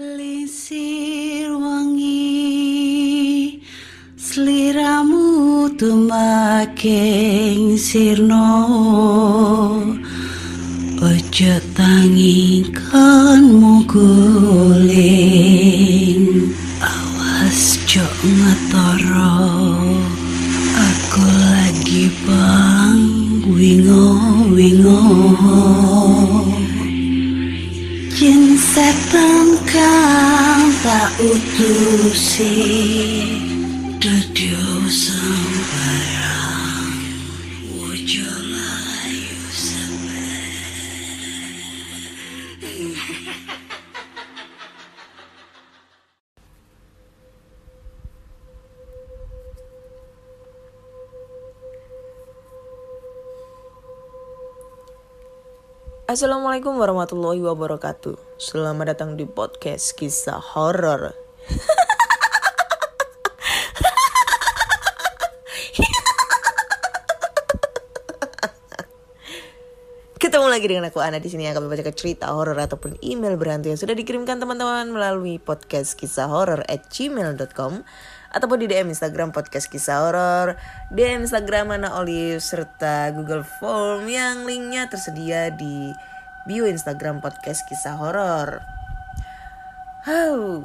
Lisir wangi Seliramu tumaking sirno. Ojo tangingkan muguling Awas jok ngetoro. Aku lagi bang wingo wingo. Jin setan tak Dudio Assalamualaikum warahmatullahi wabarakatuh. Selamat datang di podcast kisah horor. Ketemu lagi dengan aku Ana di sini akan membacakan cerita horor ataupun email berhantu yang sudah dikirimkan teman-teman melalui podcast kisah horor at gmail.com ataupun di DM Instagram podcast kisah horor, DM Instagram Ana Olive serta Google Form yang linknya tersedia di bio Instagram podcast kisah horor. How?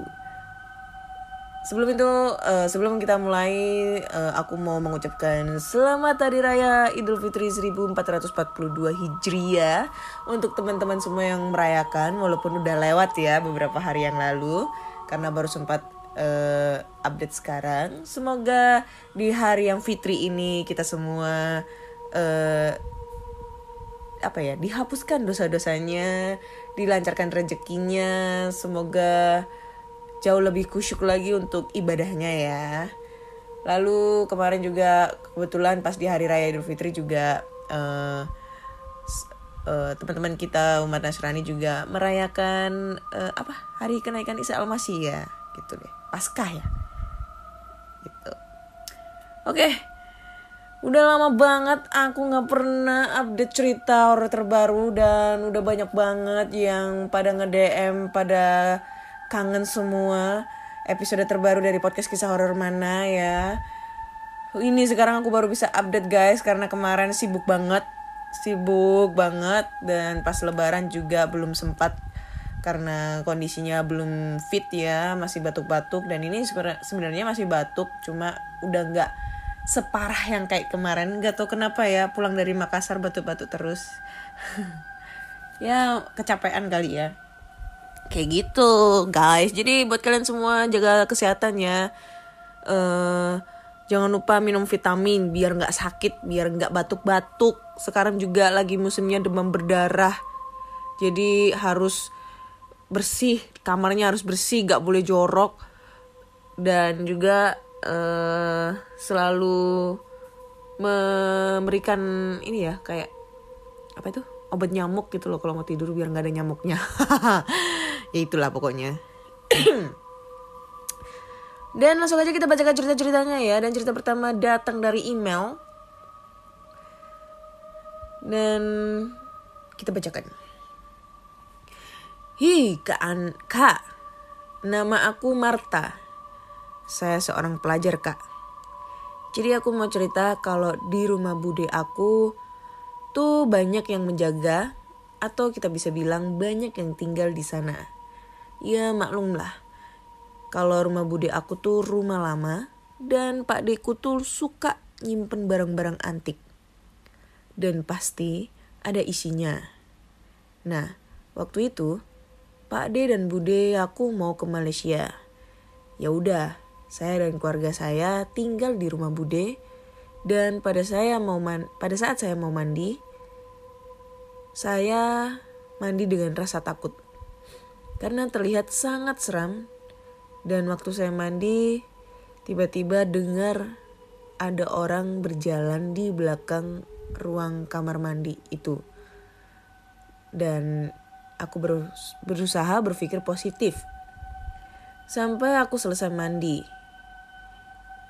Sebelum itu, eh, sebelum kita mulai, eh, aku mau mengucapkan selamat Hari Raya Idul Fitri 1442 Hijriah untuk teman-teman semua yang merayakan, walaupun udah lewat ya beberapa hari yang lalu, karena baru sempat eh, update sekarang. Semoga di hari yang Fitri ini kita semua eh, apa ya dihapuskan dosa-dosanya, dilancarkan rezekinya, semoga jauh lebih kusyuk lagi untuk ibadahnya ya. Lalu kemarin juga kebetulan pas di hari raya Idul Fitri juga s- eh, teman-teman kita umat Nasrani juga merayakan eh, apa hari kenaikan Isa Al-Masih ya gitu deh Paskah ya gitu. Oke, Udah lama banget aku nggak pernah update cerita horor terbaru dan udah banyak banget yang pada nge-DM pada kangen semua episode terbaru dari podcast kisah horor mana ya. Ini sekarang aku baru bisa update guys karena kemarin sibuk banget, sibuk banget dan pas lebaran juga belum sempat karena kondisinya belum fit ya, masih batuk-batuk. Dan ini sebenarnya- masih batuk cuma udah nggak separah yang kayak kemarin. Nggak tahu kenapa ya pulang dari Makassar batuk-batuk terus. Ya kecapean kali ya. Kayak gitu guys. Jadi buat kalian semua jaga kesehatan ya. Eh jangan lupa minum vitamin biar nggak sakit biar nggak batuk-batuk. Sekarang juga lagi musimnya demam berdarah. Jadi harus bersih kamarnya harus bersih nggak boleh jorok. Dan juga eh selalu memberikan ini ya kayak apa itu? Obat nyamuk gitu loh kalau mau tidur biar nggak ada nyamuknya. Ya itulah pokoknya. Dan langsung aja kita bacakan cerita-ceritanya ya. Dan cerita pertama datang dari email. Dan kita bacakan Hi kak, An kak nama aku Marta saya seorang pelajar kak. Jadi aku mau cerita kalau di rumah bude aku tuh banyak yang menjaga atau kita bisa bilang banyak yang tinggal di sana. Ya maklum lah. Kalau rumah bude aku tuh rumah lama dan Pak Deku tuh suka nyimpen barang-barang antik. Dan pasti ada isinya. Nah, waktu itu Pak D dan Bude aku mau ke Malaysia. Ya udah, saya dan keluarga saya tinggal di rumah Bude dan pada saya mau man pada saat saya mau mandi saya mandi dengan rasa takut. Karena terlihat sangat seram. Dan waktu saya mandi tiba-tiba dengar ada orang berjalan di belakang ruang kamar mandi itu. Dan aku berus- berusaha berpikir positif sampai aku selesai mandi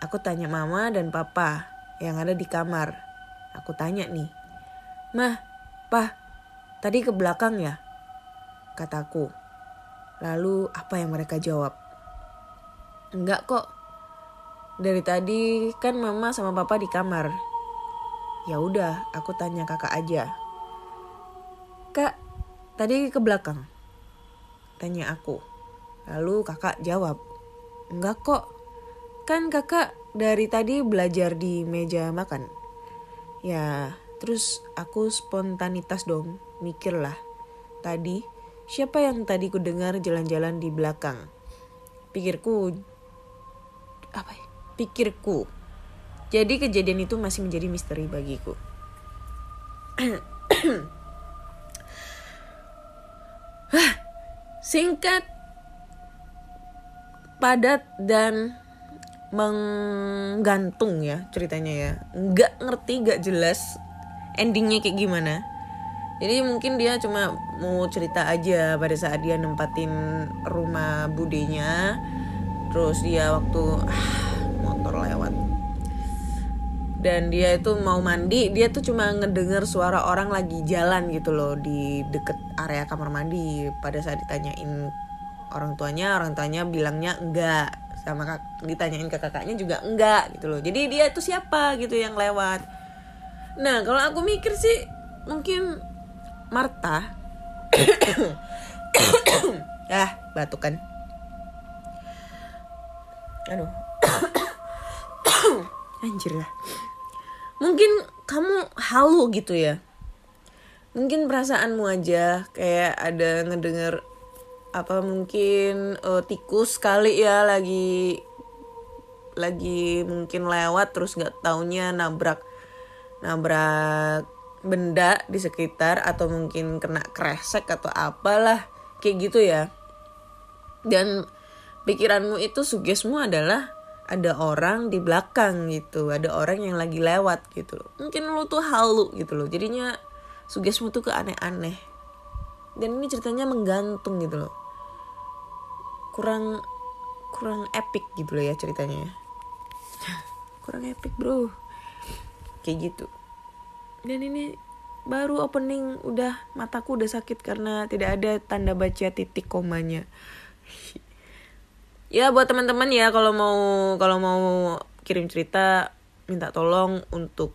Aku tanya mama dan papa yang ada di kamar. Aku tanya nih, Mah, Pah, tadi ke belakang ya? Kataku. Lalu apa yang mereka jawab? Enggak kok. Dari tadi kan mama sama papa di kamar. Ya udah, aku tanya kakak aja. Kak, tadi ke belakang. Tanya aku. Lalu kakak jawab. Enggak kok. Kan kakak dari tadi belajar di meja makan. Ya, terus aku spontanitas dong, mikirlah. Tadi, siapa yang tadi ku dengar jalan-jalan di belakang? Pikirku, apa ya? Pikirku. Jadi kejadian itu masih menjadi misteri bagiku. Singkat, padat dan menggantung ya ceritanya ya. Nggak ngerti nggak jelas endingnya kayak gimana. Jadi mungkin dia cuma mau cerita aja pada saat dia nempatin rumah budenya. Terus dia waktu ah, motor lewat dan dia itu mau mandi dia tuh cuma ngedenger suara orang lagi jalan gitu loh di deket area kamar mandi. Pada saat ditanyain orang tuanya orang tuanya bilangnya enggak. Sama kak ditanyain ke kakaknya juga enggak gitu loh. Jadi dia itu siapa gitu yang lewat. Nah kalau aku mikir sih mungkin Marta ah batuk kan? Aduh. Anjir lah mungkin kamu halu gitu ya. Mungkin perasaanmu aja kayak ada ngedenger apa mungkin uh, tikus kali ya lagi lagi mungkin lewat terus nggak taunya nabrak nabrak benda di sekitar atau mungkin kena kresek atau apalah kayak gitu ya. Dan pikiranmu itu sugesmu adalah ada orang di belakang gitu ada orang yang lagi lewat gitu loh. Mungkin lu tuh halu gitu loh jadinya sugesmu tuh ke aneh-aneh dan ini ceritanya menggantung gitu loh. Kurang kurang epic gitu loh ya ceritanya ya. kurang epic bro. Kayak gitu. Dan ini baru opening udah mataku udah sakit karena tidak ada tanda baca titik komanya ya buat teman-teman ya kalau mau kalau mau kirim cerita minta tolong untuk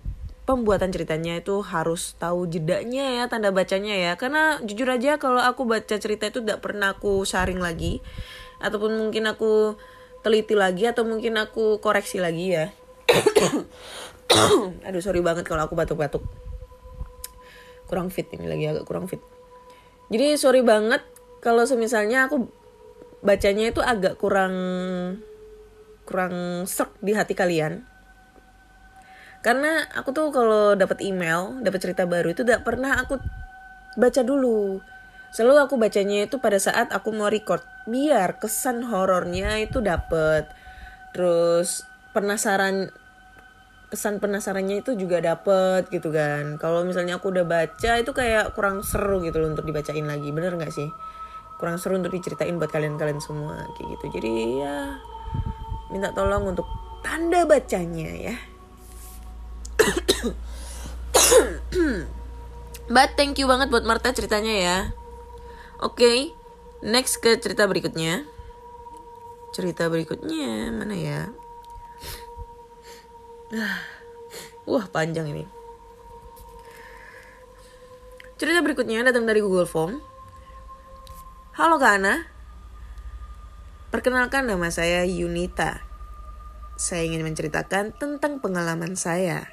pembuatan ceritanya itu harus tahu jedanya ya tanda bacanya ya. Karena jujur aja kalau aku baca cerita itu tidak pernah aku sharing lagi ataupun mungkin aku teliti lagi atau mungkin aku koreksi lagi ya. Aduh sorry banget kalau aku batuk-batuk. Kurang fit ini lagi agak kurang fit. Jadi sorry banget kalau semisalnya aku bacanya itu agak kurang kurang serk di hati kalian. Karena aku tuh kalau dapat email dapat cerita baru itu tidak pernah aku baca dulu. Selalu aku bacanya itu pada saat aku mau record. Biar kesan horornya itu dapet. Terus penasaran kesan penasarannya itu juga dapet gitu kan. Kalau misalnya aku udah baca itu kayak kurang seru gitu loh untuk dibacain lagi. Bener nggak sih kurang seru untuk diceritain buat kalian-kalian semua kayak gitu jadi ya minta tolong untuk tanda bacanya ya But thank you banget buat Marta ceritanya ya Oke okay. Next ke cerita berikutnya. Cerita berikutnya mana ya? Wah panjang ini. Cerita berikutnya datang dari Google Form. Halo Kak Ana. Perkenalkan nama saya Yunita. Saya ingin menceritakan tentang pengalaman saya.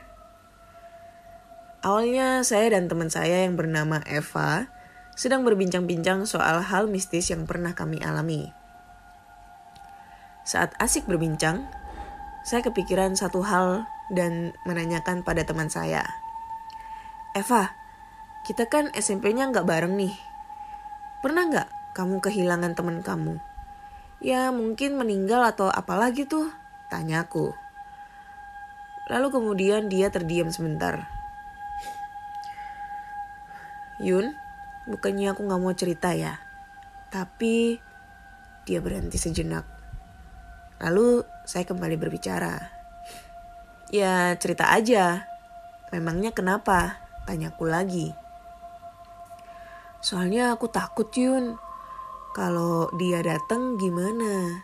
Awalnya saya dan teman saya yang bernama Eva sedang berbincang-bincang soal hal mistis yang pernah kami alami. Saat asik berbincang, saya kepikiran satu hal dan menanyakan pada teman saya. Eva, kita kan SMP-nya nggak bareng nih. Pernah nggak kamu kehilangan teman kamu? Ya mungkin meninggal atau apalagi tuh, tanyaku. Lalu kemudian dia terdiam sebentar. Yun, Bukannya aku gak mau cerita ya. Tapi dia berhenti sejenak. Lalu saya kembali berbicara. Ya cerita aja. Memangnya kenapa? Tanyaku lagi. Soalnya aku takut Yun. Kalau dia datang gimana?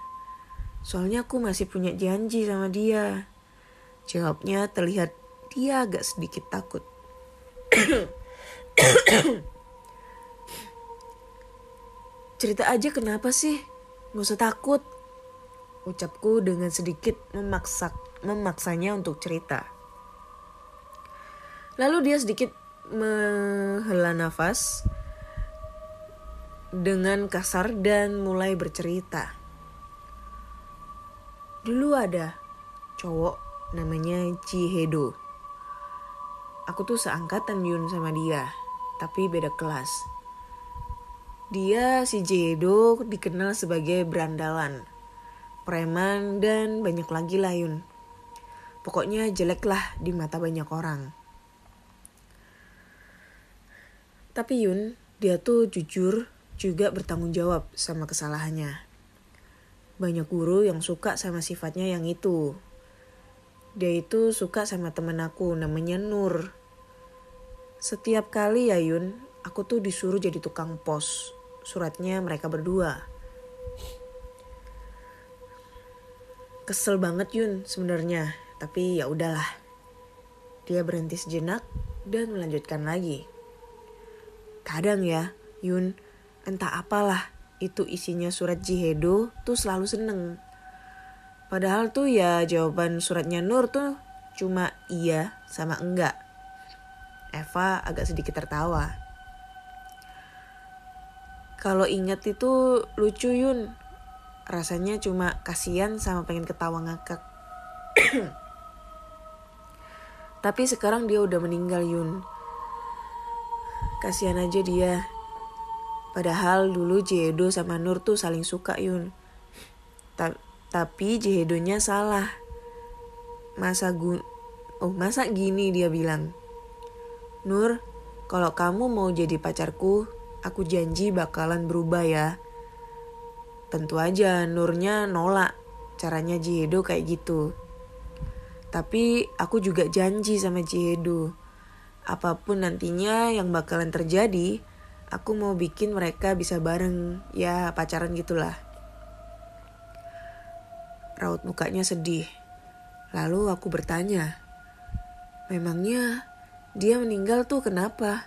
Soalnya aku masih punya janji sama dia. Jawabnya terlihat dia agak sedikit takut. Cerita aja kenapa sih? Gak usah takut. Ucapku dengan sedikit memaksa, memaksanya untuk cerita. Lalu dia sedikit menghela nafas dengan kasar dan mulai bercerita. Dulu ada cowok namanya Cihedo. Aku tuh seangkatan Yun sama dia, tapi beda kelas. Dia si Jedo dikenal sebagai berandalan, preman dan banyak lagi lah Yun. Pokoknya jelek lah di mata banyak orang. Tapi Yun, dia tuh jujur juga bertanggung jawab sama kesalahannya. Banyak guru yang suka sama sifatnya yang itu. Dia itu suka sama temen aku namanya Nur. Setiap kali ya Yun, aku tuh disuruh jadi tukang pos. Suratnya mereka berdua. Kesel banget Yun sebenarnya, tapi ya udahlah. Dia berhenti sejenak dan melanjutkan lagi. Kadang ya, Yun, entah apalah itu isinya surat Jihedo tuh selalu seneng. Padahal tuh ya jawaban suratnya Nur tuh cuma iya sama enggak. Eva agak sedikit tertawa. Kalau ingat itu lucu Yun. Rasanya cuma kasihan sama pengen ketawa ngakak. Tapi sekarang dia udah meninggal Yun. Kasihan aja dia. Padahal dulu Jehedo sama Nur tuh saling suka Yun. Ta tapi Jehedonya salah. Masa gu Oh masa gini dia bilang. Nur, kalau kamu mau jadi pacarku, aku janji bakalan berubah ya. Tentu aja Nurnya nolak caranya Jehedo kayak gitu. Tapi aku juga janji sama Jehedo. Apa pun nantinya yang bakalan terjadi, aku mau bikin mereka bisa bareng, ya pacaran gitulah. Raut mukanya sedih. Lalu aku bertanya, memangnya dia meninggal tuh kenapa?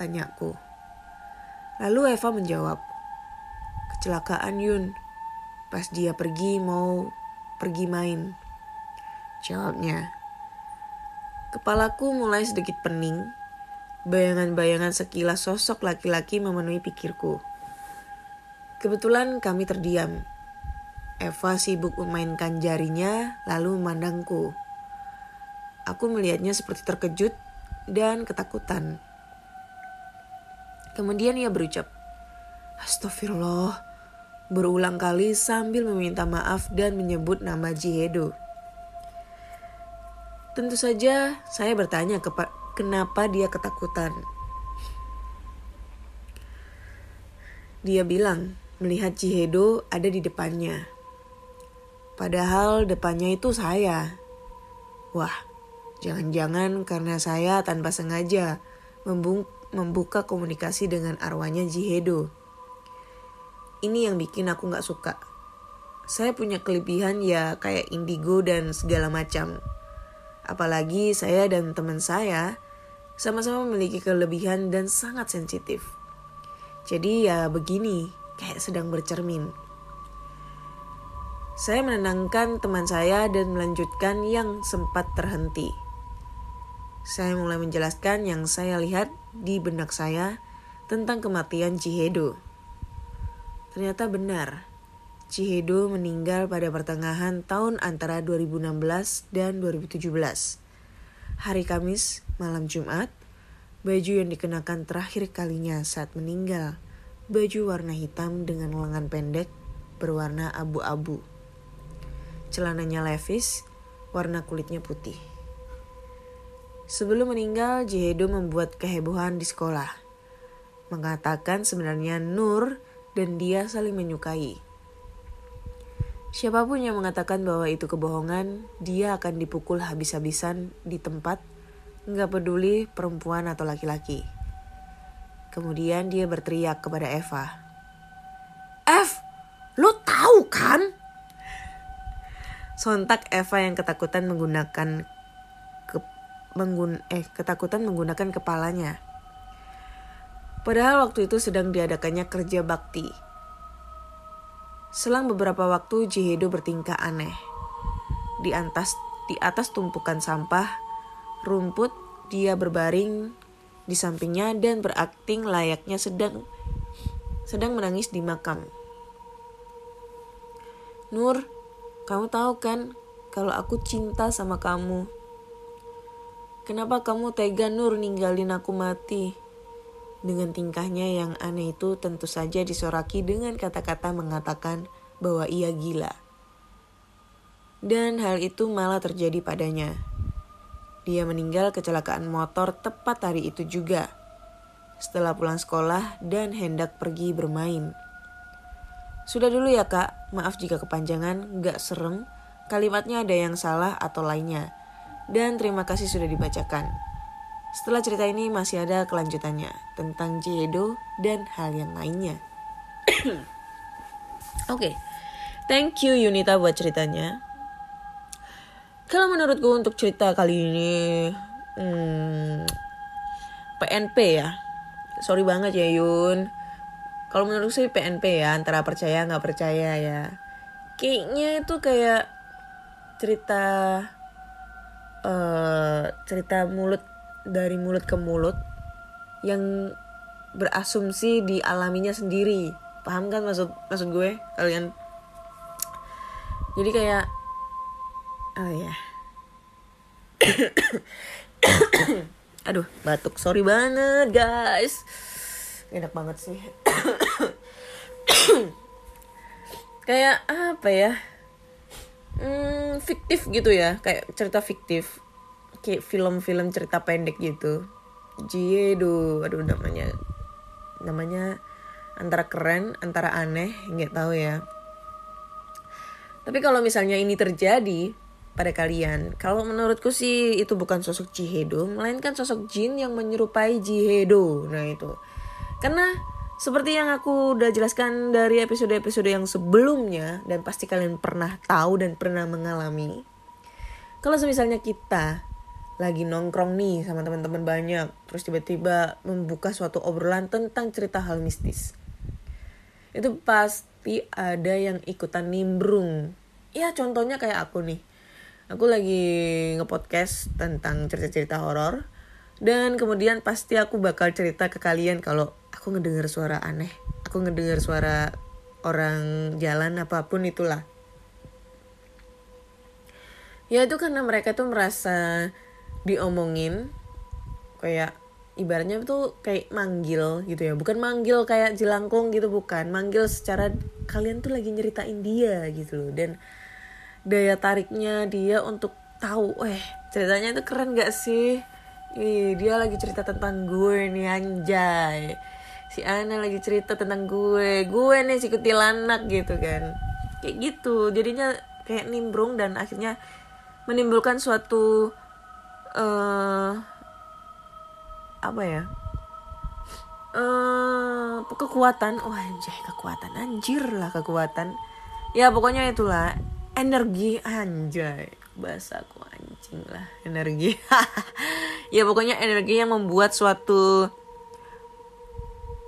Tanyaku. Lalu Eva menjawab, kecelakaan Yun. Pas dia pergi mau pergi main. Jawabnya. Kepalaku mulai sedikit pening. Bayangan-bayangan sekilas sosok laki-laki memenuhi pikirku. Kebetulan kami terdiam. Eva sibuk memainkan jarinya lalu memandangku. Aku melihatnya seperti terkejut dan ketakutan. Kemudian ia berucap, Astagfirullah, berulang kali sambil meminta maaf dan menyebut nama Jihedo. Tentu saja saya bertanya kenapa dia ketakutan. Dia bilang melihat Jihedo ada di depannya. Padahal depannya itu saya. Wah, jangan-jangan karena saya tanpa sengaja membuka komunikasi dengan arwahnya Jihedo. Ini yang bikin aku gak suka. Saya punya kelebihan ya kayak indigo dan segala macam. Apalagi saya dan teman saya sama-sama memiliki kelebihan dan sangat sensitif. Jadi ya begini, kayak sedang bercermin. Saya menenangkan teman saya dan melanjutkan yang sempat terhenti. Saya mulai menjelaskan yang saya lihat di benak saya tentang kematian Cihedo. Ternyata benar, Cihedo meninggal pada pertengahan tahun antara 2016 dan 2017. Hari Kamis, malam Jumat, baju yang dikenakan terakhir kalinya saat meninggal, baju warna hitam dengan lengan pendek berwarna abu-abu. Celananya levis, warna kulitnya putih. Sebelum meninggal, Jehedo membuat kehebohan di sekolah. Mengatakan sebenarnya Nur dan dia saling menyukai. Siapa pun yang mengatakan bahwa itu kebohongan, dia akan dipukul habis-habisan di tempat, nggak peduli perempuan atau laki-laki. Kemudian dia berteriak kepada Eva. tahu kan? Sontak Eva yang ketakutan menggunakan ke, menggun, eh ketakutan menggunakan kepalanya. Padahal waktu itu sedang diadakannya kerja bakti. Selang beberapa waktu Jihedo bertingkah aneh. Di atas di atas tumpukan sampah, rumput, dia berbaring di sampingnya dan berakting layaknya sedang sedang menangis di makam. Nur, kamu tahu kan kalau aku cinta sama kamu. Kenapa kamu tega Nur ninggalin aku mati? Dengan tingkahnya yang aneh itu tentu saja disoraki dengan kata-kata mengatakan bahwa ia gila. Dan hal itu malah terjadi padanya. Dia meninggal kecelakaan motor tepat hari itu juga. Setelah pulang sekolah dan hendak pergi bermain. Sudah dulu ya kak, maaf jika kepanjangan, gak serem, kalimatnya ada yang salah atau lainnya. Dan terima kasih sudah dibacakan. Setelah cerita ini masih ada kelanjutannya tentang Jedo dan hal yang lainnya. Oke, okay. thank you Yunita buat ceritanya. Kalau menurutku untuk cerita kali ini, hmm, PNP ya. Sorry banget ya Yun kalau menurut sih PNP ya antara percaya nggak percaya ya kayaknya itu kayak cerita uh, cerita mulut dari mulut ke mulut yang berasumsi dialaminya sendiri. Paham kan maksud maksud gue kalian? Jadi kayak oh ya aduh batuk. Sorry banget guys. Enak banget sih. Kayak apa ya? Hmm, fiktif gitu ya. Kayak cerita fiktif kayak film-film cerita pendek gitu. Jiedo aduh namanya namanya antara keren antara aneh nggak tahu ya. Tapi kalau misalnya ini terjadi pada kalian kalau menurutku sih itu bukan sosok Jihedo melainkan sosok jin yang menyerupai Jihedo. Nah itu. Karena seperti yang aku udah jelaskan dari episode-episode yang sebelumnya dan pasti kalian pernah tahu dan pernah mengalami. Kalau misalnya kita lagi nongkrong nih sama teman-teman banyak, terus tiba-tiba membuka suatu obrolan tentang cerita hal mistis. Itu pasti ada yang ikutan nimbrung. Ya contohnya kayak aku nih. Aku lagi ngepodcast tentang cerita-cerita horor dan kemudian pasti aku bakal cerita ke kalian kalau aku ngedengar suara aneh aku ngedengar suara orang jalan apa pun itulah ya itu karena mereka tuh merasa diomongin kayak ibaratnya tuh kayak manggil gitu ya. Bukan manggil kayak jelangkung gitu bukan. Manggil secara kalian tuh lagi nyeritain dia gitu loh. Dan daya tariknya dia untuk tahu eh ceritanya itu keren gak sih? Ih, dia lagi cerita tentang gue nih anjay. Si Ana lagi cerita tentang gue. Gue nih si kutilanak gitu kan. Kayak gitu. Jadinya kayak nimbrung dan akhirnya menimbulkan suatu uh, apa ya? Uh, kekuatan. Wah anjay kekuatan. Anjir lah kekuatan. Ya pokoknya itulah. Energi anjay. Bahasaku anjing lah energi. Ya pokoknya energi yang membuat suatu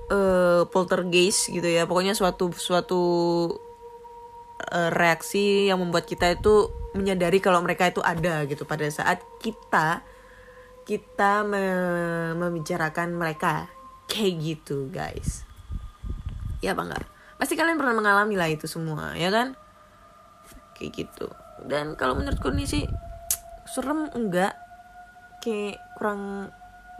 uh, poltergeist gitu ya. Pokoknya suatu suatu uh, reaksi yang membuat kita itu menyadari kalau mereka itu ada gitu. Pada saat kita kita me membicarakan mereka kayak gitu guys. Ya apa enggak? Pasti kalian pernah mengalami lah itu semua ya kan? Kayak gitu. Dan kalau menurutku nih sih serem enggak. Kayak kurang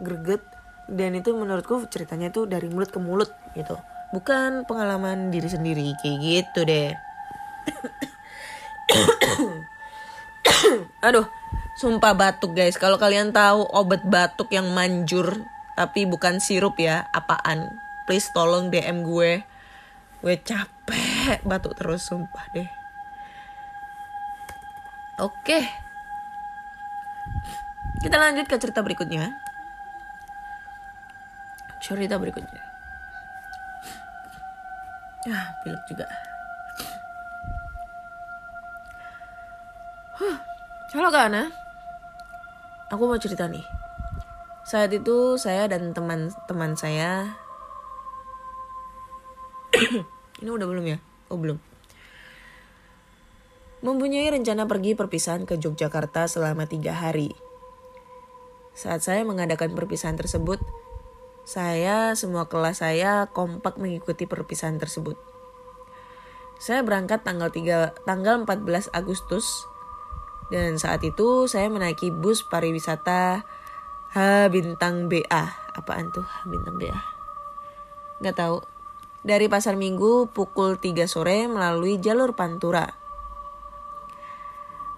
greget. Dan itu menurutku ceritanya tuh dari mulut ke mulut gitu. Bukan pengalaman diri sendiri kayak gitu deh aduh sumpah batuk guys. Kalau kalian tahu obat batuk yang manjur tapi bukan sirup ya apaan? Please tolong DM gue. Gue capek batuk terus sumpah deh. Oke. Kita lanjut ke cerita berikutnya. Cerita berikutnya. Ya, pilek juga. Halo Kak Ana. Aku mau cerita nih. Saat itu saya dan teman-teman saya Ini udah belum ya? Oh belum. Mempunyai rencana pergi perpisahan ke Yogyakarta selama tiga hari. Saat saya mengadakan perpisahan tersebut, saya semua kelas saya kompak mengikuti perpisahan tersebut. Saya berangkat tanggal 3 tanggal 14 Agustus dan saat itu saya menaiki bus pariwisata H bintang BA. Apaan tuh H bintang BA? Gak tahu. Dari Pasar Minggu pukul 3 sore melalui jalur Pantura.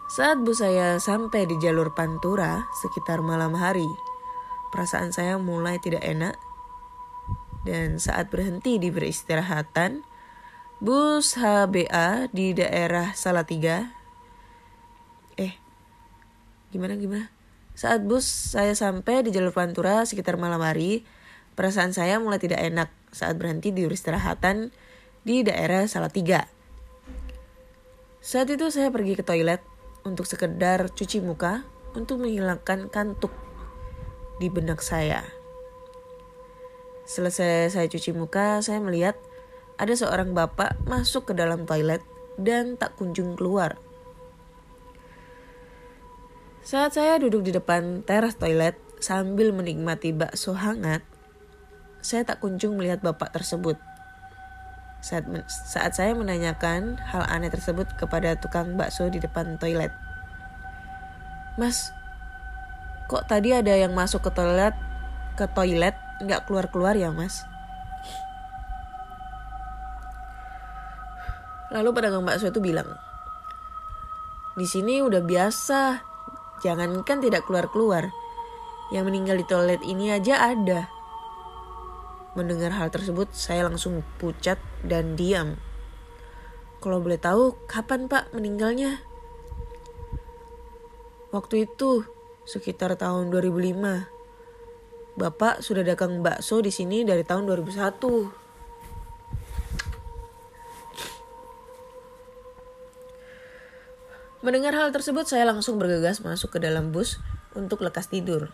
Saat bus saya sampai di jalur Pantura sekitar malam hari, perasaan saya mulai tidak enak. Dan saat berhenti di beristirahatan, bus HBA di daerah Salatiga. Eh, gimana gimana? Saat bus saya sampai di jalur Pantura sekitar malam hari, perasaan saya mulai tidak enak saat berhenti di beristirahatan di daerah Salatiga. Saat itu saya pergi ke toilet untuk sekedar cuci muka untuk menghilangkan kantuk di benak saya. Selesai saya cuci muka, saya melihat ada seorang bapak masuk ke dalam toilet dan tak kunjung keluar. Saat saya duduk di depan teras toilet sambil menikmati bakso hangat, saya tak kunjung melihat bapak tersebut. Saat, saat saya menanyakan hal aneh tersebut kepada tukang bakso di depan toilet. Mas, kok tadi ada yang masuk ke toilet, ke toilet nggak keluar-keluar ya mas? Lalu pedagang bakso itu bilang, di sini udah biasa, jangankan tidak keluar-keluar, yang meninggal di toilet ini aja ada. Mendengar hal tersebut, saya langsung pucat dan diam. Kalau boleh tahu, kapan Pak meninggalnya? Waktu itu, sekitar tahun 2005. Bapak sudah dagang bakso di sini dari tahun 2001. Mendengar hal tersebut, saya langsung bergegas masuk ke dalam bus untuk lekas tidur.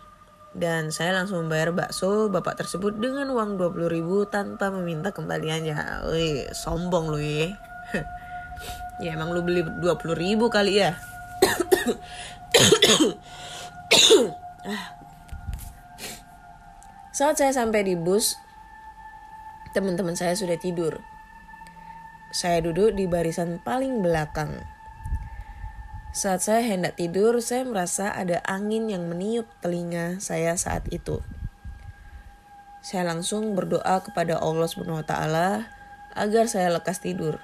Dan saya langsung membayar bakso bapak tersebut dengan uang 20 ribu tanpa meminta kembaliannya. Wih, sombong lu ya. ya emang lu beli 20 ribu kali ya. Saat saya sampai di bus, teman-teman saya sudah tidur. Saya duduk di barisan paling belakang. Saat saya hendak tidur, saya merasa ada angin yang meniup telinga saya saat itu. Saya langsung berdoa kepada Allah SWT agar saya lekas tidur.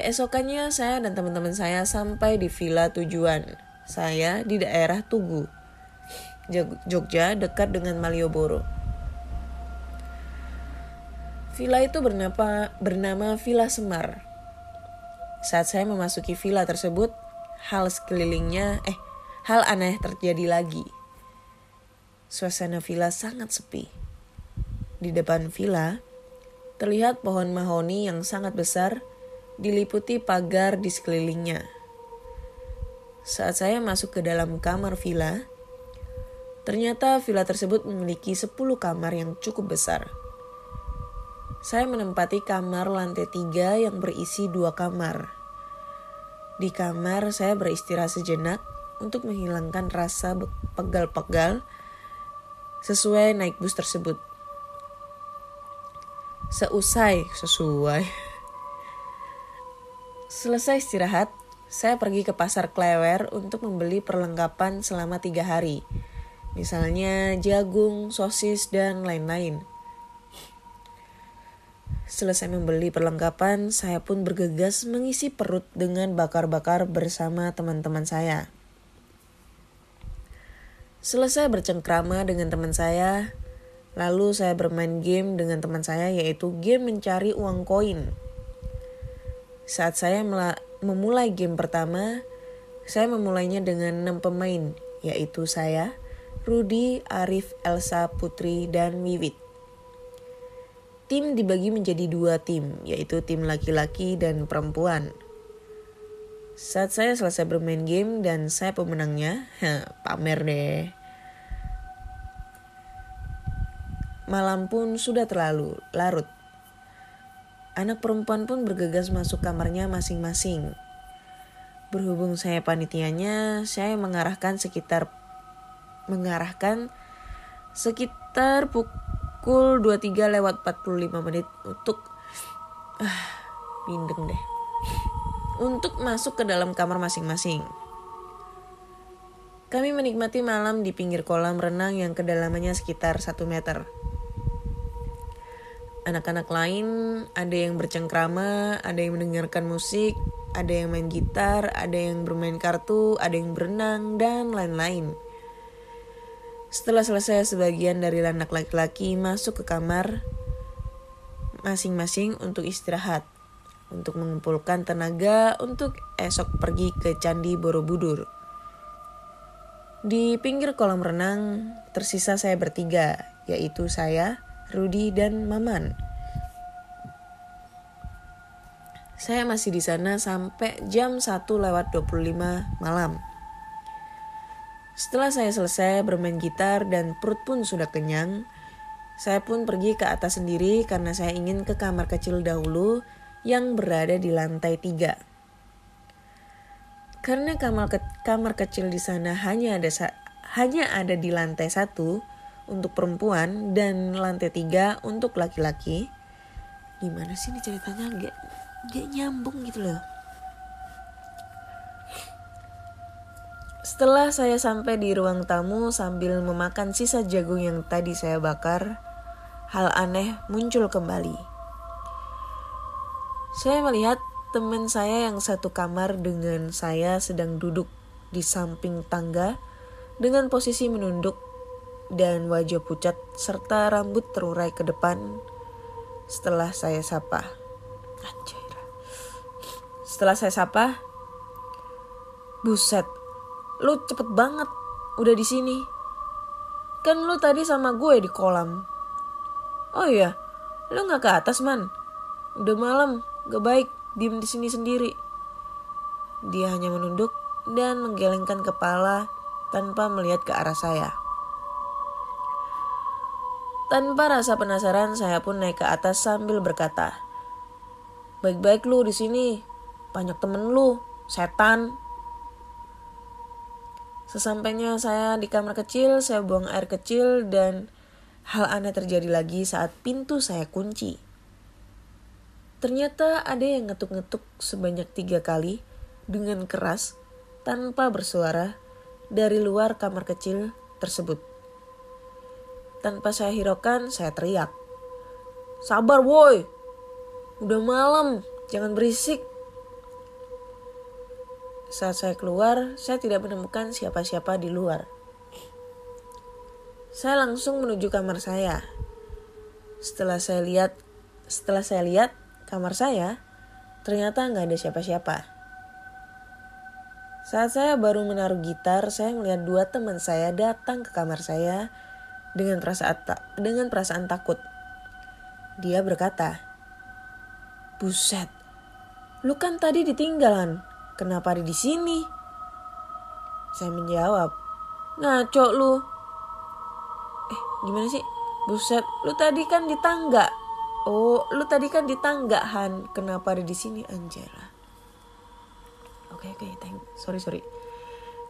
Keesokannya saya dan teman-teman saya sampai di villa tujuan. Saya di daerah Tugu, Jogja dekat dengan Malioboro. Villa itu bernama, bernama Villa Semar. Saat saya memasuki villa tersebut, hal sekelilingnya, eh, hal aneh terjadi lagi. Suasana villa sangat sepi. Di depan villa, terlihat pohon mahoni yang sangat besar diliputi pagar di sekelilingnya. Saat saya masuk ke dalam kamar villa, ternyata villa tersebut memiliki 10 kamar yang cukup besar. Saya menempati kamar lantai tiga yang berisi dua kamar. Di kamar saya beristirahat sejenak untuk menghilangkan rasa pegal-pegal sesuai naik bus tersebut. Seusai sesuai. Selesai istirahat, saya pergi ke pasar Klewer untuk membeli perlengkapan selama tiga hari. Misalnya jagung, sosis, dan lain-lain. Selesai membeli perlengkapan, saya pun bergegas mengisi perut dengan bakar-bakar bersama teman-teman saya. Selesai bercengkrama dengan teman saya, lalu saya bermain game dengan teman saya yaitu game mencari uang koin. Saat saya memulai game pertama, saya memulainya dengan 6 pemain, yaitu saya, Rudi, Arif, Elsa, Putri, dan Wiwit. Tim dibagi menjadi dua tim, yaitu tim laki-laki dan perempuan. Saat saya selesai bermain game dan saya pemenangnya, pamer deh. Malam pun sudah terlalu larut. Anak perempuan pun bergegas masuk kamarnya masing-masing. Berhubung saya panitianya, saya mengarahkan sekitar mengarahkan sekitar pukul 23 lewat 45 menit untuk ah, bindeng deh. Untuk masuk ke dalam kamar masing-masing. Kami menikmati malam di pinggir kolam renang yang kedalamannya sekitar 1 meter. Anak-anak lain ada yang bercengkrama, ada yang mendengarkan musik, ada yang main gitar, ada yang bermain kartu, ada yang berenang, dan lain-lain. Setelah selesai sebagian dari anak laki-laki masuk ke kamar masing-masing untuk istirahat, untuk mengumpulkan tenaga untuk esok pergi ke Candi Borobudur. Di pinggir kolam renang tersisa saya bertiga, yaitu saya, Rudi, dan Maman. Saya masih di sana sampai jam 1 lewat 25 malam. Setelah saya selesai bermain gitar dan perut pun sudah kenyang, saya pun pergi ke atas sendiri karena saya ingin ke kamar kecil dahulu yang berada di lantai tiga. Karena kamar ke kamar kecil di sana hanya ada hanya ada di lantai satu untuk perempuan dan lantai tiga untuk laki-laki. Gimana sih ini ceritanya? Gak, gak nyambung gitu loh. Setelah saya sampai di ruang tamu sambil memakan sisa jagung yang tadi saya bakar, hal aneh muncul kembali. Saya melihat teman saya yang satu kamar dengan saya sedang duduk di samping tangga dengan posisi menunduk dan wajah pucat serta rambut terurai ke depan setelah saya sapa. Anjir. Setelah saya sapa, buset, Lu cepet banget udah di sini. Kan lu tadi sama gue di kolam. Oh iya, lu nggak ke atas man. Udah malam, gak baik diem di sini sendiri. Dia hanya menunduk dan menggelengkan kepala tanpa melihat ke arah saya. Tanpa rasa penasaran, saya pun naik ke atas sambil berkata, "Baik-baik lu di sini, banyak temen lu, setan." Sesampainya saya di kamar kecil, saya buang air kecil dan hal aneh terjadi lagi saat pintu saya kunci. Ternyata ada yang ngetuk-ngetuk sebanyak tiga kali dengan keras tanpa bersuara dari luar kamar kecil tersebut. Tanpa saya hiraukan, saya teriak. Sabar woi, udah malam, jangan berisik. Saat saya keluar, saya tidak menemukan siapa-siapa di luar. Saya langsung menuju kamar saya. Setelah saya lihat, setelah saya lihat kamar saya, ternyata nggak ada siapa-siapa. Saat saya baru menaruh gitar, saya melihat dua teman saya datang ke kamar saya dengan perasaan dengan perasaan takut. Dia berkata, "Buset, lu kan tadi ditinggalan. Kenapa ada di sini? Saya menjawab, ngaco lu. Eh, gimana sih? Buset, lu tadi kan di tangga. Oh, lu tadi kan di tangga, Han. Kenapa ada di sini, Angela? Oke, okay, oke, okay, thank. Sorry, sorry.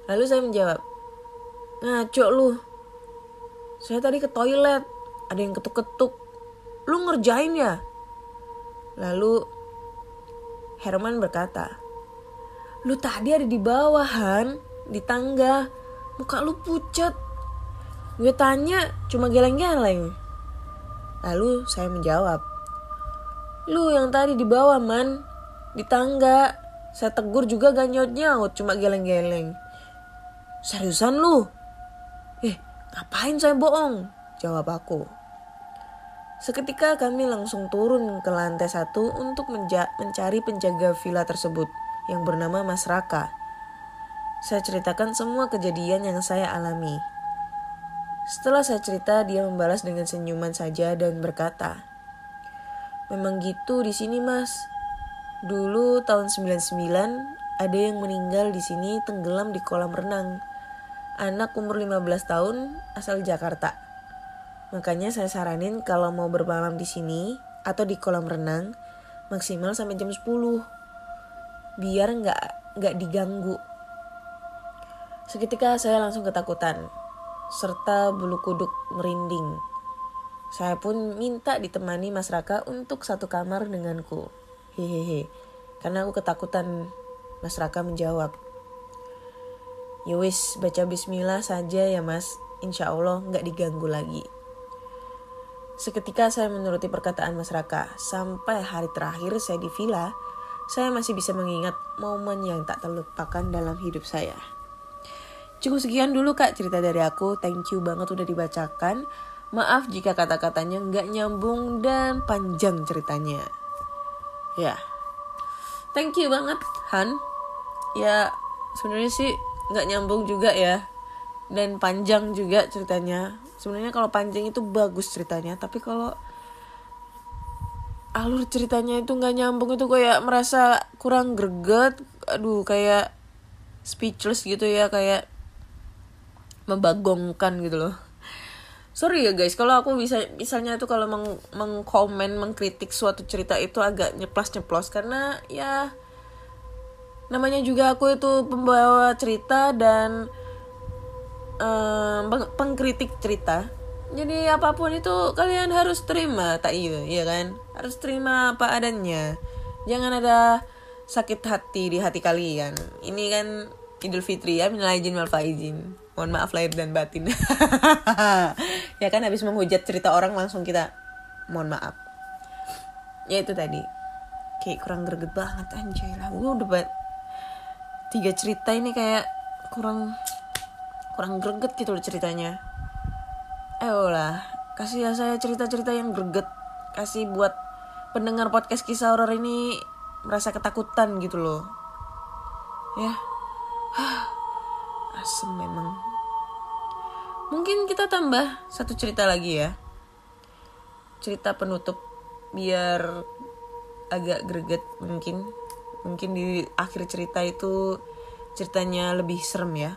Lalu saya menjawab, ngaco lu. Saya tadi ke toilet, ada yang ketuk-ketuk. Lu ngerjain ya? Lalu Herman berkata, Lu tadi ada di bawah, Han. Di tangga. Muka lu pucat. Gue tanya, cuma geleng-geleng. Lalu saya menjawab. Lu yang tadi di bawah, man. Di tangga. Saya tegur juga gak nyaut-nyaut, cuma geleng-geleng. Seriusan lu? Eh, ngapain saya bohong? Jawab aku. Seketika kami langsung turun ke lantai satu untuk mencari penjaga villa tersebut yang bernama Mas Raka. Saya ceritakan semua kejadian yang saya alami. Setelah saya cerita, dia membalas dengan senyuman saja dan berkata, Memang gitu di sini mas. Dulu tahun 99 ada yang meninggal di sini tenggelam di kolam renang. Anak umur 15 tahun asal Jakarta. Makanya saya saranin kalau mau bermalam di sini atau di kolam renang maksimal sampai jam 10 biar nggak nggak diganggu. Seketika saya langsung ketakutan serta bulu kuduk merinding. Saya pun minta ditemani Mas Raka untuk satu kamar denganku. Hehehe. Karena aku ketakutan. Mas Raka menjawab. Yowis, Ya baca bismillah saja ya mas. Insya Allah nggak diganggu lagi. Seketika saya menuruti perkataan Mas Raka. Sampai hari terakhir saya di villa, saya masih bisa mengingat momen yang tak terlupakan dalam hidup saya. Cukup sekian dulu kak cerita dari aku. Thank you banget udah dibacakan. Maaf jika kata-katanya nggak nyambung dan panjang ceritanya. Ya, thank you banget Han. Ya sebenarnya sih nggak nyambung juga ya dan panjang juga ceritanya. Sebenarnya kalau panjang itu bagus ceritanya, tapi kalau alur ceritanya itu nggak nyambung itu kayak merasa kurang greget. Aduh kayak speechless gitu ya kayak membagongkan gitu loh sorry ya guys kalau aku bisa misalnya tuh kalau meng mengkomen mengkritik suatu cerita itu agak nyeplos nyeplos karena ya namanya juga aku itu pembawa cerita dan peng- pengkritik cerita jadi apa pun itu kalian harus terima tak iya ya kan harus terima apa adanya. Jangan ada sakit hati di hati kalian. Ini kan Idul Fitri ya minal aidin wal faizin. Mohon maaf lahir dan batin. Ya kan habis menghujat cerita orang langsung kita mohon maaf. Ya itu tadi. Kayak kurang greget banget anjay lah. Gue udah tiga cerita ini kayak kurang kurang greget gitu loh ceritanya. Ayolah, kasih ya saya cerita-cerita yang greget. Kasih buat pendengar podcast kisah horor ini merasa ketakutan gitu loh. Ya. Asem memang. Mungkin kita tambah satu cerita lagi ya. Cerita penutup biar agak greget mungkin. Mungkin di akhir cerita itu ceritanya lebih serem ya.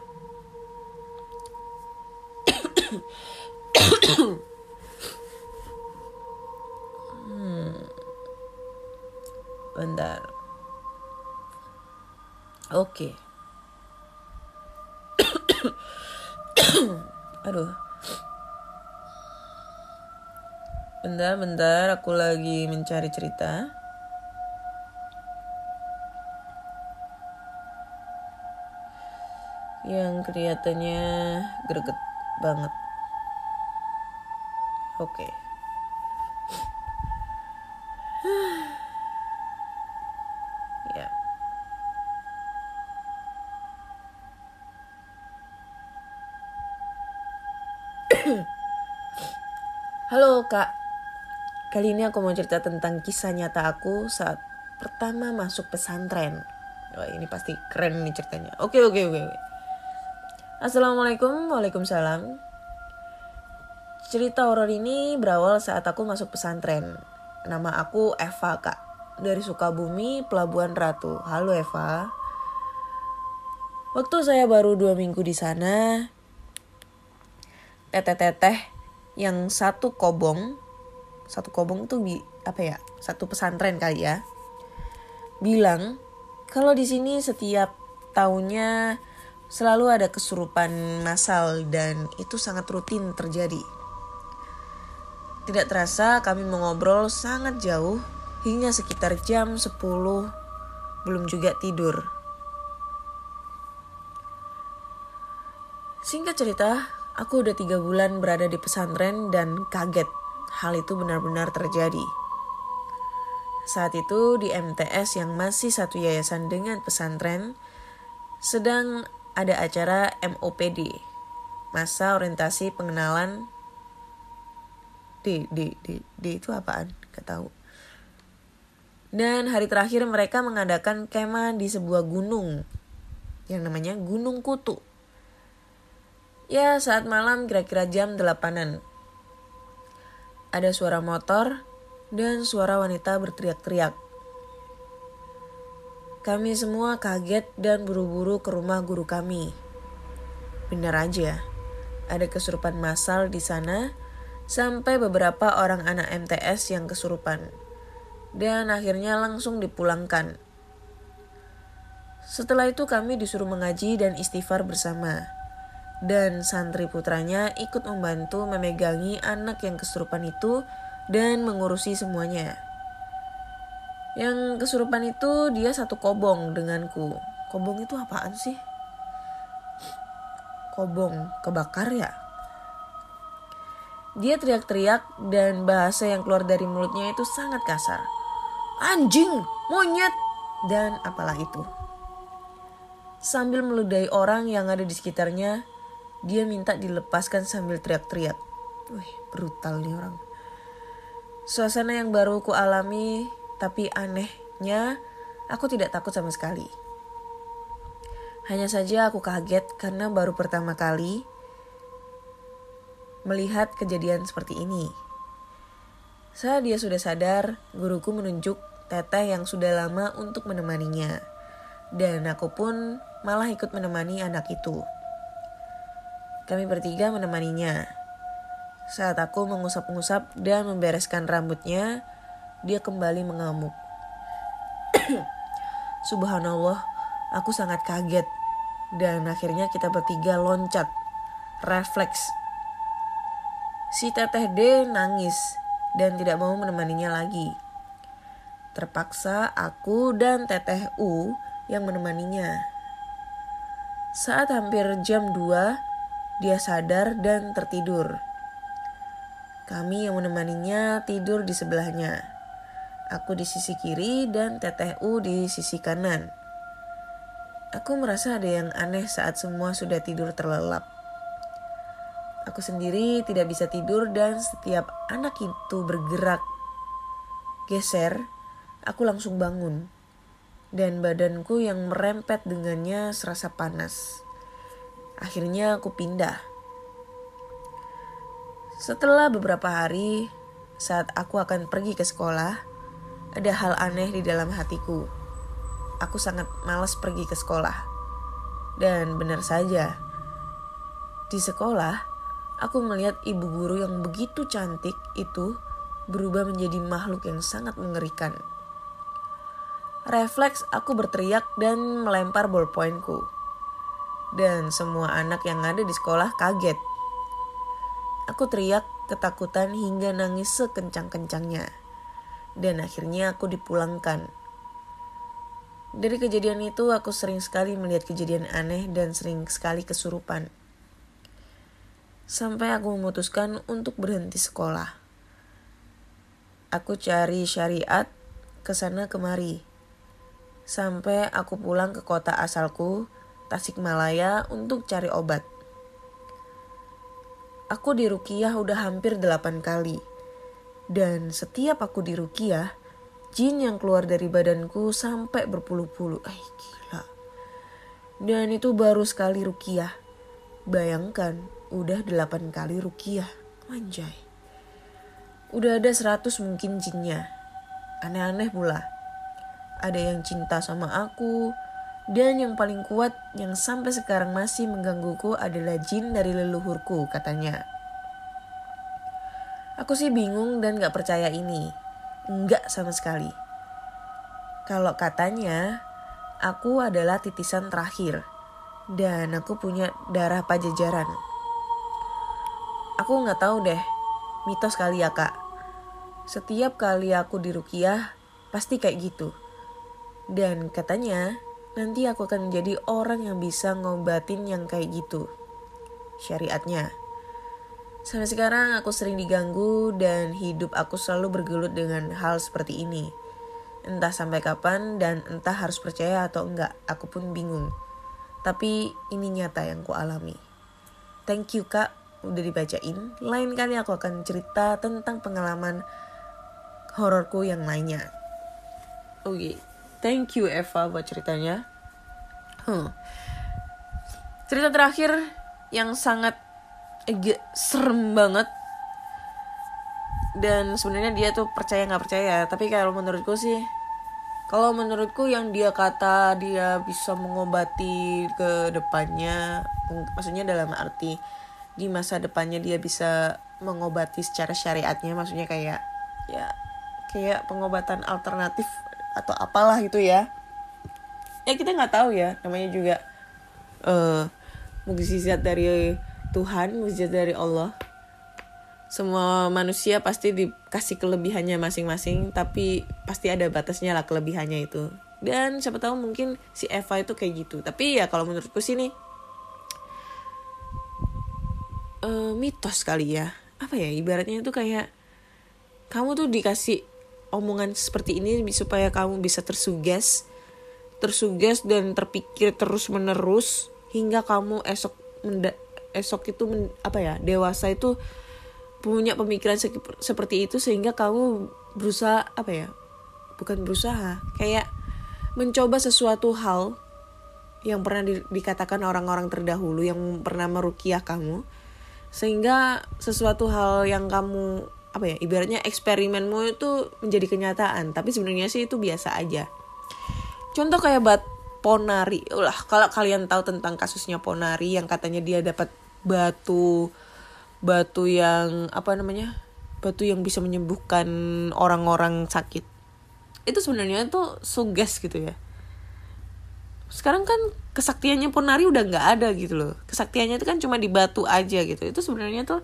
Oke. Aduh. Bentar, bentar. Aku lagi mencari cerita. Yang kelihatannya greget banget. Oke. Ya. Kali ini aku mau cerita tentang kisah nyata aku saat pertama masuk pesantren. Wah ini pasti keren nih ceritanya. Oke oke oke. oke. Assalamualaikum, waalaikumsalam. Cerita horor ini berawal saat aku masuk pesantren. Nama aku Eva kak, dari Sukabumi, Pelabuhan Ratu. Halo Eva. Waktu saya baru dua minggu di sana, teteh-teteh yang satu kobong, satu kobong tuh bi apa ya, satu pesantren kali ya, bilang kalau di sini setiap tahunnya selalu ada kesurupan massal dan itu sangat rutin terjadi. Tidak terasa kami mengobrol sangat jauh hingga sekitar jam 10 belum juga tidur. Singkat cerita, aku udah tiga bulan berada di pesantren dan kaget hal itu benar-benar terjadi. Saat itu di MTS yang masih satu yayasan dengan pesantren, sedang ada acara MOPD, masa orientasi pengenalan D, D, D, D itu apaan? Gak tahu. Dan hari terakhir mereka mengadakan kemah di sebuah gunung yang namanya Gunung Kutu. Ya saat malam kira-kira jam delapanan. Ada suara motor dan suara wanita berteriak-teriak. Kami semua kaget dan buru-buru ke rumah guru kami. Benar aja, ada kesurupan massal di sana sampai beberapa orang anak MTS yang kesurupan. Dan akhirnya langsung dipulangkan. Setelah itu kami disuruh mengaji dan istighfar bersama. Dan santri putranya ikut membantu memegangi anak yang kesurupan itu dan mengurusi semuanya. Yang kesurupan itu dia satu kobong denganku. Kobong itu apaan sih? Kobong kebakar ya? Dia teriak-teriak dan bahasa yang keluar dari mulutnya itu sangat kasar. Anjing, monyet, dan apalah itu. Sambil meludahi orang yang ada di sekitarnya, dia minta dilepaskan sambil teriak-teriak. Wih, brutal nih orang. Suasana yang baru ku alami tapi anehnya aku tidak takut sama sekali. Hanya saja aku kaget karena baru pertama kali melihat kejadian seperti ini. Saat dia sudah sadar, guruku menunjuk teteh yang sudah lama untuk menemaninya. Dan aku pun malah ikut menemani anak itu. Kami bertiga menemaninya. Saat aku mengusap-ngusap dan membereskan rambutnya, dia kembali mengamuk. Subhanallah, aku sangat kaget. Dan akhirnya kita bertiga loncat. Refleks. Si teteh D nangis dan tidak mau menemaninya lagi. Terpaksa aku dan teteh U yang menemaninya. Saat hampir jam 2, dia sadar dan tertidur. Kami yang menemaninya tidur di sebelahnya. Aku di sisi kiri dan teteh U di sisi kanan. Aku merasa ada yang aneh saat semua sudah tidur terlelap. Aku sendiri tidak bisa tidur dan setiap anak itu bergerak geser, aku langsung bangun. Dan badanku yang merempet dengannya serasa panas. Akhirnya aku pindah. Setelah beberapa hari, saat aku akan pergi ke sekolah, ada hal aneh di dalam hatiku. Aku sangat malas pergi ke sekolah. Dan benar saja, di sekolah aku melihat ibu guru yang begitu cantik itu berubah menjadi makhluk yang sangat mengerikan. Refleks aku berteriak dan melempar ballpointku. Dan semua anak yang ada di sekolah kaget. Aku teriak ketakutan hingga nangis sekencang-kencangnya dan akhirnya aku dipulangkan. Dari kejadian itu aku sering sekali melihat kejadian aneh dan sering sekali kesurupan. Sampai aku memutuskan untuk berhenti sekolah. Aku cari syariat ke sana kemari. Sampai aku pulang ke kota asalku, Tasikmalaya untuk cari obat. Aku di Rukiah udah hampir delapan kali dan setiap aku di Rukiah, jin yang keluar dari badanku sampai berpuluh-puluh. Eh gila. Dan itu baru sekali Rukiah. Bayangkan, udah delapan kali Rukiah. Anjay. Udah ada seratus mungkin jinnya. Aneh-aneh pula. Ada yang cinta sama aku, dan yang paling kuat yang sampai sekarang masih menggangguku adalah jin dari leluhurku katanya. Aku sih bingung dan gak percaya ini. Enggak sama sekali. Kalau katanya, aku adalah titisan terakhir. Dan aku punya darah pajajaran. Aku gak tahu deh, mitos kali ya kak. Setiap kali aku di Rukiah, pasti kayak gitu. Dan katanya, nanti aku akan menjadi orang yang bisa ngobatin yang kayak gitu. Syariatnya. Sampai sekarang aku sering diganggu dan hidup aku selalu bergelut dengan hal seperti ini. Entah sampai kapan dan entah harus percaya atau enggak, aku pun bingung. Tapi ini nyata yang ku alami. Thank you kak, udah dibacain. Lain kali aku akan cerita tentang pengalaman hororku yang lainnya. Oke, okay. Thank you Eva buat ceritanya. Hmm. Cerita terakhir yang sangat agak serem banget dan sebenarnya dia tuh percaya nggak percaya tapi kalau menurutku sih kalau menurutku yang dia kata dia bisa mengobati ke depannya maksudnya dalam arti di masa depannya dia bisa mengobati secara syariatnya maksudnya kayak ya kayak pengobatan alternatif atau apalah gitu ya. Ya kita nggak tahu ya. Namanya juga uh, mukjizat dari Tuhan mukjizat dari Allah. Semua manusia pasti dikasih kelebihannya masing-masing tapi pasti ada batasnya lah kelebihannya itu. Dan siapa tahu mungkin si Eva itu kayak gitu. Tapi ya kalau menurutku sih nih uh, mitos kali ya. Apa ya ibaratnya itu kayak kamu tuh dikasih omongan seperti ini supaya kamu bisa tersuges tersuges dan terpikir terus menerus hingga kamu esok esok itu men, apa ya dewasa itu punya pemikiran se seperti itu sehingga kamu berusaha apa ya bukan berusaha kayak mencoba sesuatu hal yang pernah di, dikatakan orang-orang terdahulu yang pernah merukiah kamu sehingga sesuatu hal yang kamu apa ya ibaratnya eksperimenmu itu menjadi kenyataan tapi sebenarnya sih itu biasa aja. Contoh kayak bat Ponari. Ulah kalau kalian tahu tentang kasusnya Ponari yang katanya dia dapat batu batu yang apa namanya batu yang bisa menyembuhkan orang-orang sakit. Itu sebenarnya tuh suges gitu ya. Sekarang kan kesaktiannya Ponari udah nggak ada gitu loh. Kesaktiannya itu kan cuma di batu aja gitu. Itu sebenarnya tuh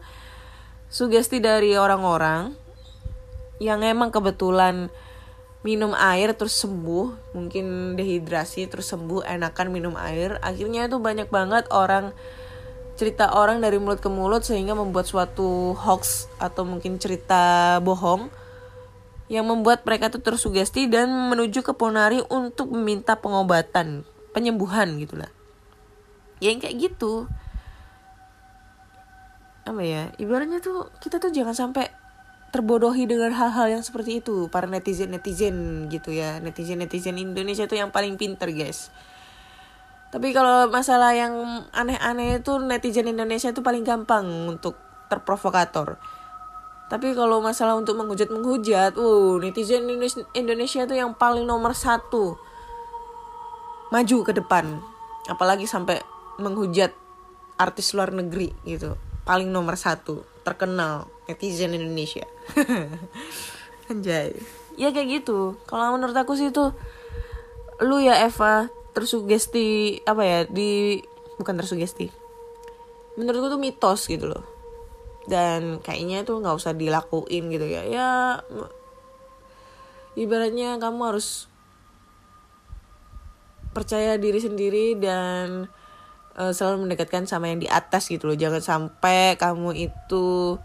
sugesti dari orang-orang yang emang kebetulan minum air terus sembuh mungkin dehidrasi terus sembuh enakan minum air akhirnya itu banyak banget orang cerita orang dari mulut ke mulut sehingga membuat suatu hoax atau mungkin cerita bohong yang membuat mereka tuh tersugesti dan menuju ke ponari untuk meminta pengobatan, penyembuhan gitu lah. Ya yang kayak gitu. Apa ya? Ibaratnya tuh kita tuh jangan sampai terbodohi dengan hal-hal yang seperti itu para netizen netizen gitu ya netizen netizen Indonesia tuh yang paling pinter guys tapi kalau masalah yang aneh-aneh itu netizen Indonesia itu paling gampang untuk terprovokator. Tapi kalau masalah untuk menghujat-menghujat, uh, netizen Indonesia itu yang paling nomor satu. Maju ke depan. Apalagi sampai menghujat artis luar negeri gitu. Paling nomor satu. Terkenal netizen Indonesia. Anjay. Ya kayak gitu. Kalau menurut aku sih itu lu ya Eva tersugesti apa ya di bukan tersugesti menurutku tuh mitos gitu loh dan kayaknya tuh nggak usah dilakuin gitu ya ya ibaratnya kamu harus percaya diri sendiri dan uh, selalu mendekatkan sama yang di atas gitu loh jangan sampai kamu itu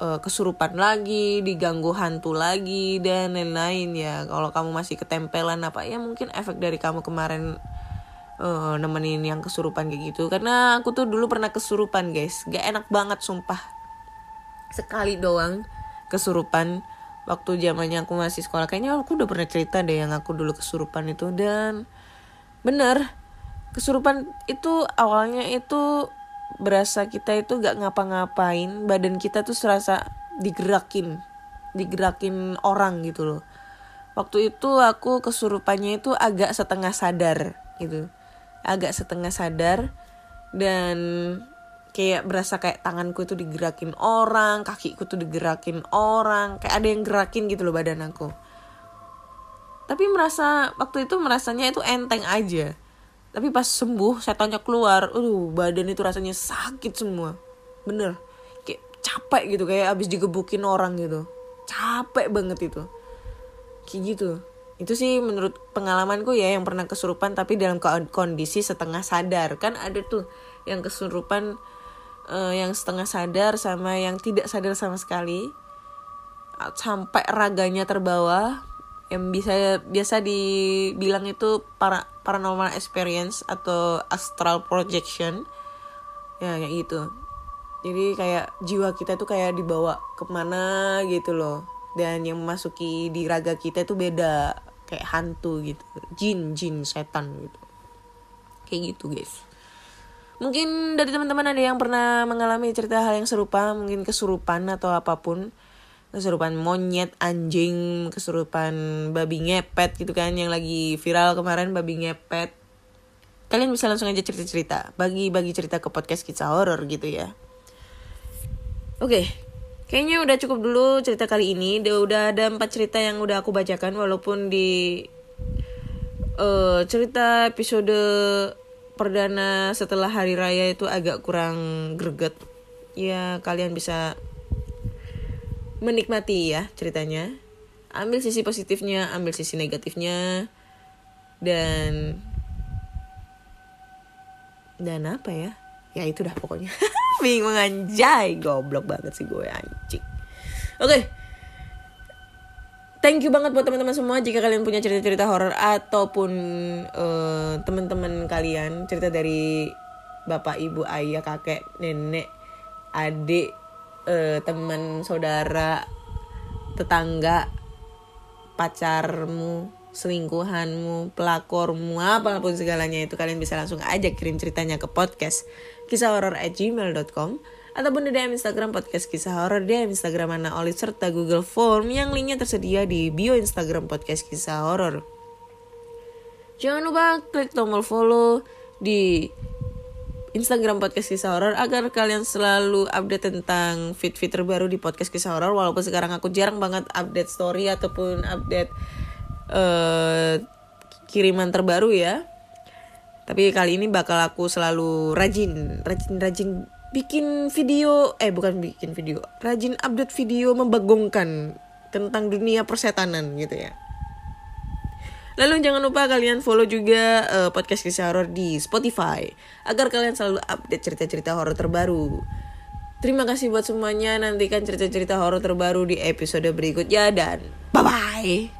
uh, kesurupan lagi, diganggu hantu lagi dan lain-lain ya. Kalau kamu masih ketempelan apa ya mungkin efek dari kamu kemarin uh, nemenin yang kesurupan kayak gitu. Karena aku tuh dulu pernah kesurupan guys, gak enak banget sumpah. Sekali doang kesurupan waktu zamannya aku masih sekolah. Kayaknya aku udah pernah cerita deh yang aku dulu kesurupan itu dan bener kesurupan itu awalnya itu berasa kita itu gak ngapa-ngapain badan kita tuh serasa digerakin digerakin orang gitu loh. Waktu itu aku kesurupannya itu agak setengah sadar gitu agak setengah sadar dan kayak berasa kayak tanganku itu digerakin orang kakiku tuh digerakin orang kayak ada yang gerakin gitu loh badan aku. Tapi merasa waktu itu merasanya itu enteng aja tapi pas sembuh setannya keluar aduh badan itu rasanya sakit semua. Bener. Kayak capek gitu kayak abis digebukin orang gitu. Capek banget itu. Kayak gitu. Itu sih menurut pengalamanku ya yang pernah kesurupan tapi dalam kondisi setengah sadar. Kan ada tuh yang kesurupan uh, yang setengah sadar sama yang tidak sadar sama sekali. Sampai raganya terbawa yang bisa biasa dibilang itu para paranormal experience atau astral projection. Ya kayak gitu. Jadi kayak jiwa kita tuh kayak dibawa ke mana gitu loh. Dan yang memasuki di raga kita itu beda kayak hantu gitu. Jin jin setan gitu. Kayak gitu guys. Mungkin dari teman-teman ada yang pernah mengalami cerita hal yang serupa mungkin kesurupan atau apa pun kesurupan monyet, anjing, kesurupan babi ngepet gitu kan yang lagi viral kemarin babi ngepet. Kalian bisa langsung aja cerita-cerita, bagi-bagi cerita ke podcast kisah horor gitu ya. Oke, kayaknya udah cukup dulu cerita kali ini. Udah, ada empat cerita yang udah aku bacakan walaupun di eh, cerita episode perdana setelah hari raya itu agak kurang greget. Ya kalian bisa menikmati ya ceritanya. Ambil sisi positifnya, ambil sisi negatifnya. Dan dan apa ya? Ya itu dah pokoknya. Bingung anjay, goblok banget sih gue anjing. Oke. Thank you banget buat teman-teman semua jika kalian punya cerita-cerita horor ataupun eh, teman-teman kalian cerita dari bapak, ibu, ayah, kakek, nenek, adik, eh, teman, saudara, tetangga, pacarmu, selingkuhanmu, pelakormu, apa pun segalanya itu kalian bisa langsung aja kirim ceritanya ke podcast kisah horor at gmail.com ataupun di DM Instagram podcast kisah horor DM Instagram Ana Oli serta Google Form yang linknya tersedia di bio Instagram podcast kisah horor. Jangan lupa klik tombol follow di Instagram podcast kisah horor agar kalian selalu update tentang fit-fit terbaru di podcast kisah horor walaupun sekarang aku jarang banget update story ataupun update eh, kiriman terbaru ya. Tapi kali ini bakal aku selalu rajin, rajin-rajin bikin video, eh bukan bikin video, rajin update video membagongkan tentang dunia persetanan gitu ya. Lalu jangan lupa kalian follow juga eh, podcast kisah horor di Spotify agar kalian selalu update cerita-cerita horor terbaru. Terima kasih buat semuanya. Nantikan cerita-cerita horor terbaru di episode berikutnya dan bye bye.